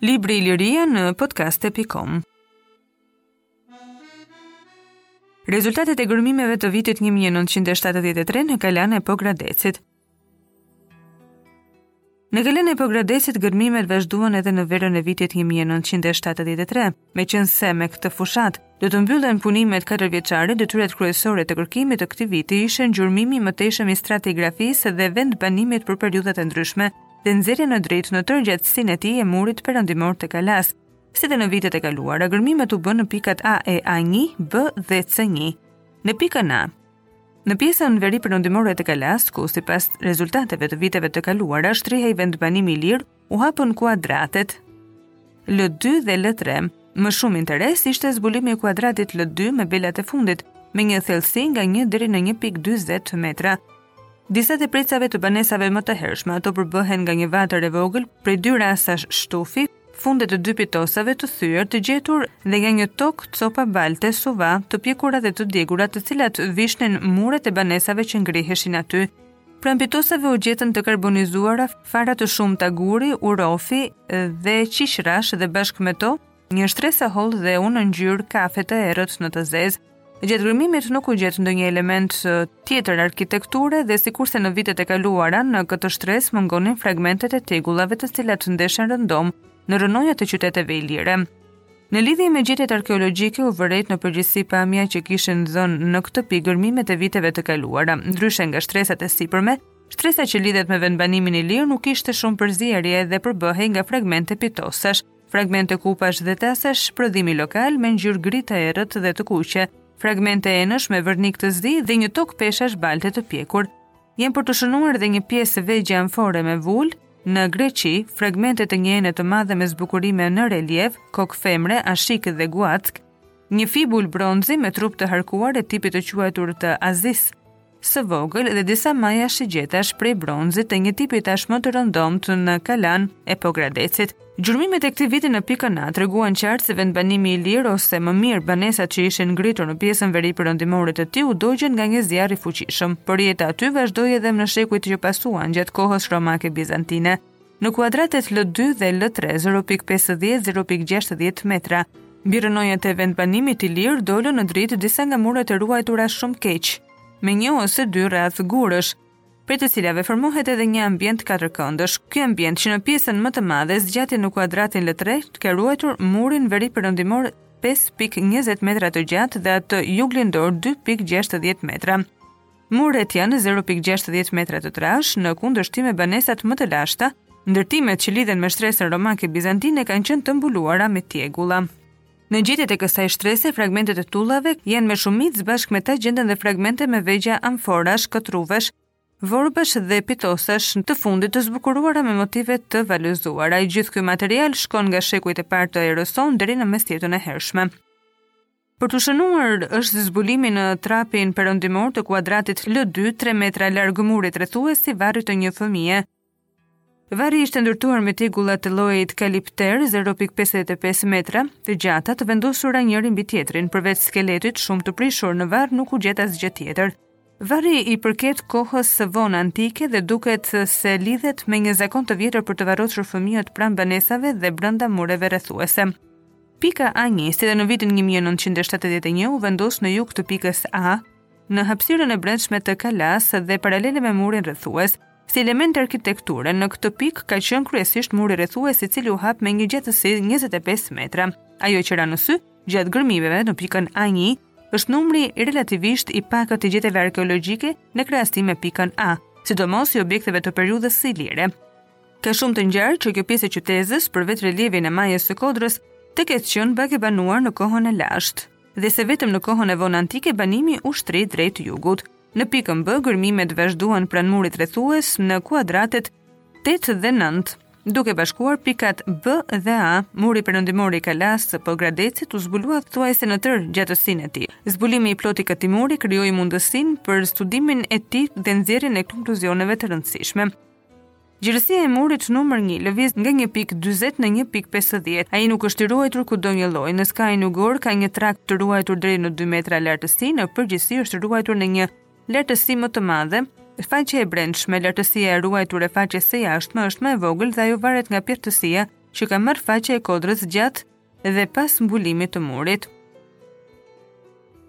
Libri Iliria në podkaste.com Rezultatet e gërmimeve të vitit 1973 në Kalanë e Pogradecit Në Kalan e Pogradecit gërmimet vazhduan edhe në verën e vitit 1973. Meqenëse me këtë fushatë, do të mbyllen punimet 4 vjeçare, detyrat kryesore të kërkimit të këtij viti ishin gjurmimi i mëtejshëm i stratigrafisë dhe vendbanimit për periudhat e ndryshme dhe nxjerrja në dritë në tërë gjatësinë e tij e murit perëndimor të kalasë. Si dhe në vitet e kaluara, gërmimet u bënë në pikat A e A1, B dhe C1. Në pikën A, Në pjesën veriperëndimore të kalasë, ku sipas rezultateve të viteve të kaluara, shtrihej vendbanimi ilir, U hapën kuadratet L2 dhe L3. Me shumë interes ishte zbulimi te kuadrati L2 në belat e fundit, në një thellësi nga 1 deri në 1.40 metra. I disa tepricave të banesave më të hershme, ato përbëhen nga një vatër e vogël, prej dy rasash shtufi, fundet e dy pitosave të thyera të gjetur dhe nga një tok copa balte suva të pjekura dhe të djegura të cilat vishnin muret e banesave që ngriheshin aty. Pranë pitosave u gjetën të karbonizuara fara të shumta gruri, urovi dhe qiqrash dhe bashkë me to një shtresë e hollë dheu në ngjyrë kafe të errët në të zezë. Gjatë gërmimit nuk u gjet ndonjë element tjetër arkitekture dhe sikurse në vitet e kaluara në këtë shtresë mungonin fragmentet e tegullave të cilat ndeshen rëndom në rrënojat e qyteteve ilire. Në lidhje me gjetjet arkeologjike u vërejt në përgjithësi pamja që kishin dhënë në këtë pikë gërmimet e viteve të kaluara. Ndryshe nga shtresat e sipërme, shtresa që lidhet me vendbanimin ilir nuk ishte shumë e përzier dhe përbëhej nga fragmente pitosash, fragmente kupash dhe tasash, prodhimi lokal me ngjyrë gri të errët dhe të kuqe, fragmente enësh me vërnik të zi dhe një tok peshash balte të pjekur. Janë për t'u shënuar edhe një pjesë vegje amfore me vulë, në greqisht, fragmente të një ene të madhe me zbukurime në reliev, kokë femre, ashik dhe guackë, një fibulë bronzi me trup të harkuar e tipit të quajtur të Azisë së vogël dhe disa maja shigjetash prej bronzi të një tipi tashmë të rëndomtë në Kalanë e Pogradecit. Gjurmimet e këtij viti në pikën A treguan qartë se vendbanimi ilir ose më mirë banesat që ishin ngritur në pjesën veriperëndimore të tij u dogjën nga një zjarr i fuqishëm. Por jeta aty vazhdoi edhe në shekujt që pasuan gjatë kohës romake bizantine. Në kuadratet L2 dhe L3 0.50 0.60 metra, mbi rrënojat e vendbanimit ilir dolën në dritë disa nga muret e ruajtura shumë keq, me një ose dy radhë gurësh, prej të cilave formohet edhe një ambient katërkëndësh. Ky ambient që në pjesën më të madhe zgjatet në kuadratin L3, ka ruajtur murin veriperëndimor 5.20 metra të gjatë dhe atë juglindor 2.60 metra. Muret janë 0.60 metra të trash në kundërshtim me banesat më të lashta, ndërtimet që lidhen me shtresën romake bizantine kanë qenë të mbuluara me tjegulla. Në gjetjet e kësaj shtrese, fragmentet e tullave janë me shumicë bashkë me ta gjenden dhe fragmente me vegja amforash, kotruvesh, vorbash dhe pitosash të fundit të zbukuruara me motive të valëzuara. I gjithë ky material shkon nga shekujt e parë të erës sonë deri në mesjetën e hershme. Për t'u shënuar është zbulimi në trapin perëndimor të kuadratit L2, 3 metra larg murit rrethues i varrit të një fëmije. Varri ishte ndërtuar me tjegulla të llojit kalipter 0.55 metra të gjata të vendosura njëri mbi tjetrin, përveç skeletit shumë të prishur në varr nuk u gjet asgjë tjetër. Varri i përket kohës së vonë antike dhe duket se lidhet me një zakon të vjetër për të varrosur fëmijët pranë banesave dhe brenda mureve rrethuese. Pika A1, si dhe në vitin 1971 u vendos në jug të pikës A, në hapësirën e brendshme të kalasë dhe paralele me murin rrethues, Si element arkitekture, në këtë pikë ka qenë kryesisht muri rrethues i cili u hap me një gjatësi 25 metra. Ajo që ra në sy, gjatë gërmimeve në pikën A1, është numri relativisht i pakët i gjetjeve arkeologjike në krahasim me pikën A, sidomos i objekteve të periudhës ilire. Ka shumë të ngjarë që kjo pjesë e qytezës, për vetë relievin e majës së kodrës, të ketë qenë pak e banuar në kohën e lashtë, dhe se vetëm në kohën e vonë antike banimi u shtri drejt jugut. Në pikën B, gërmimet vazhduan pranë murit rrethues në kuadratet 8 dhe 9. Duke bashkuar pikat B dhe A, muri perëndimor i kalasë së Pogradecit u zbulua thuajse në tërë gjatësinë e tij. Zbulimi i plotë i këtij muri krijoi mundësinë për studimin e tij dhe nxjerrjen e konkluzioneve të rëndësishme. Gjerësia e murit numër një lëviz nga një pikë dyzet në një pikë pesëdhjetë. Ai nuk është i ruajtur kudo njëlloj. Në skajin jugor ka një trakt të ruajtur deri në dy metra lartësi, në përgjithësi është ruajtur në një lartësi më të madhe, faqja e brendshme, lartësia e ruajtur e faqes së jashtme është më e vogël dhe ajo varet nga pjerrtësia që ka marrë faqja e kodrës gjatë dhe pas mbulimit të murit.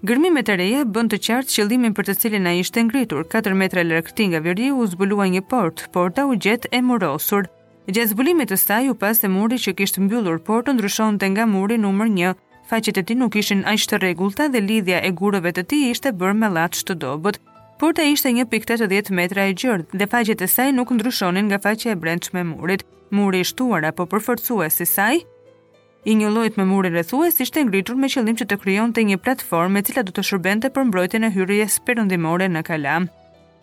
Gërmimet e reja bënë të qartë qëllimin për të cilin ai ishte ngritur. 4 metra larg tij nga veriu u zbulua një portë, porta u gjet e murosur. Gjatë zbulimit të saj u pa se muri që kishte mbyllur portën ndryshonte nga muri numër 1. Faqet e tij nuk ishin aq të rregullta dhe lidhja e gurëve të tij ishte bërë me llaç të dobët. Porta ishte 1.80 metra e gjerë dhe faqet e saj nuk ndryshonin nga faqja e brendshme e murit. Muri i shtuar apo përforcuesi i saj i një llojit me murin rrethues ishte ngritur me qëllim që të krijonte një platformë e cila do të shërbente për mbrojtjen e hyrjes perëndimore në Kala.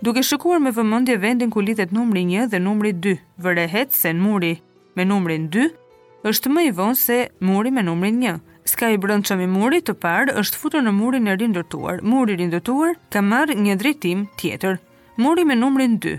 Duke shikuar me vëmendje vendin ku lidhet numri 1 dhe numri 2, vërehet se muri me numrin 2 është më i vonë se muri me numrin 1. Skaji i brendshëm i murit të parë është futur në murin e rindërtuar. Muri i rindërtuar ka marrë një drejtim tjetër. Muri me numrin 2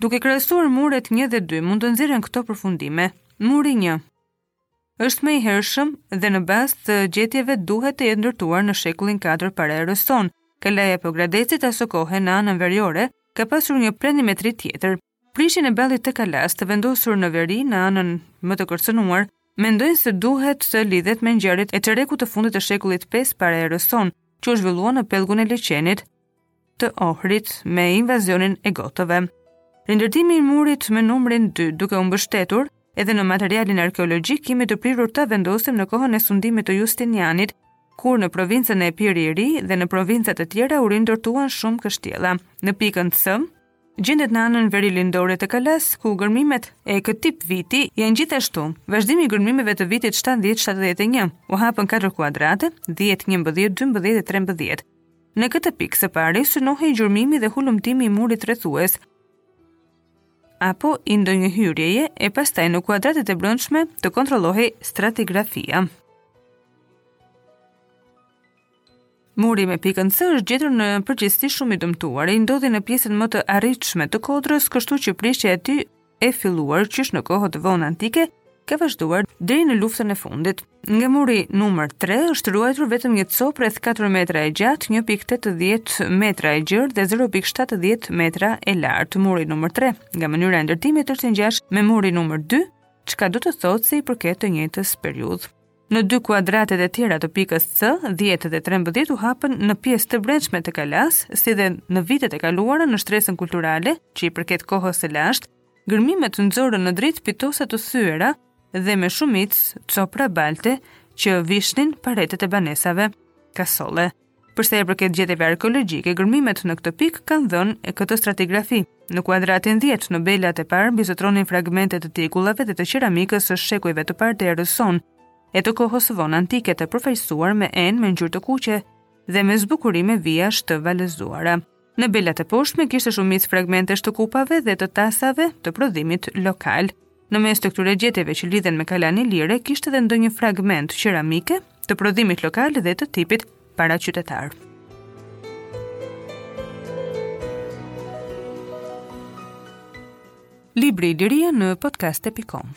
Duke krahasuar muret 1 dhe 2, mund të nxirren këto përfundime. Muri 1 është më i hershëm dhe në bazë të gjetjeve duhet të jetë ndërtuar në shekullin 4 para erës sonë. Kalaja e Pogradecit aso kohë në anën veriore ka pasur një planimetri tjetër. Prishjen e ballit të kalasë të vendosur në veri në anën më të kërcënuar mendojmë se duhet të lidhet me ngjarjet e çerekut të fundit të shekullit 5 para erës sonë, që u zhvilluan në pellgun e liqenit të Ohrit me invazionin e gotëve. Rindërtimi i murit me numrin 2, duke u mbështetur edhe në materialin arkeologjik, jemi të prirur ta vendosim në kohën e sundimit të Justinianit, kur në provincën Epiri i Ri dhe në provinca të tjera u rindërtuan shumë kështjella. Në pikën C, gjendet në anën verilindore të kalasë, ku gërmimet e këtij viti janë gjithashtu vazhdim i gërmimeve të vitit 70-71. U hapën 4 kuadrate, 10, 11, 12 dhe 13. Në këtë pikë së pari synohej gjurmimi dhe hulumtimi i murit rrethues apo i ndonjë hyrjeje e pastaj në kuadratet e brendshme të kontrollohej stratigrafia. Muri në pikën C është gjetur në përgjithësi shumë i dëmtuar. Ai ndodhej në pjesën më të arritshme të kodrës, kështu që prishja e tij e filluar qysh në kohën e vonë antike ka vazhduar deri në luftën e fundit. Nga muri numër 3 është ruajtur vetëm një copë rreth 4 metra e gjatë, 1.80 metra e gjerë dhe 0.70 metra e lartë. Muri numër 3, nga mënyra e ndërtimit është i ngjashëm me murin numër 2, çka do të thotë se i përket të njëjtës periudhë. Në dy kuadratet e tjera të pikës C, 10 dhe 13 u hapën në pjesë të brendshme të kalasë, si dhe në vitet e kaluara në shtresën kulturale, që i përket kohës së lashtë, gërmimet nxorën në dritë pitosa të thyera dhe me shumicë copra balte që vishnin paretet e banesave kasolle. Për sa i përket gjetjeve arkeologjike, gërmimet në këtë pikë kanë dhënë këtë stratigrafi. Në kuadratin 10, në belat e parë, mbizotëronin fragmente të tjegullave dhe të qeramikës së shekujve të parë të erës sonë, e të kohës së vonë antike të përfaqësuar me enë me ngjyrë të kuqe dhe me zbukurime vijash të valëzuara. Në belat e poshtme kishte shumicë fragmentesh të kupave dhe të tasave të prodhimit lokal. Në mes të këtyre gjetjeve që lidhen me kalanë ilire kishte edhe ndonjë fragment qeramike të prodhimit lokal dhe të tipit paraqytetar. Libri Iliria në podcast.com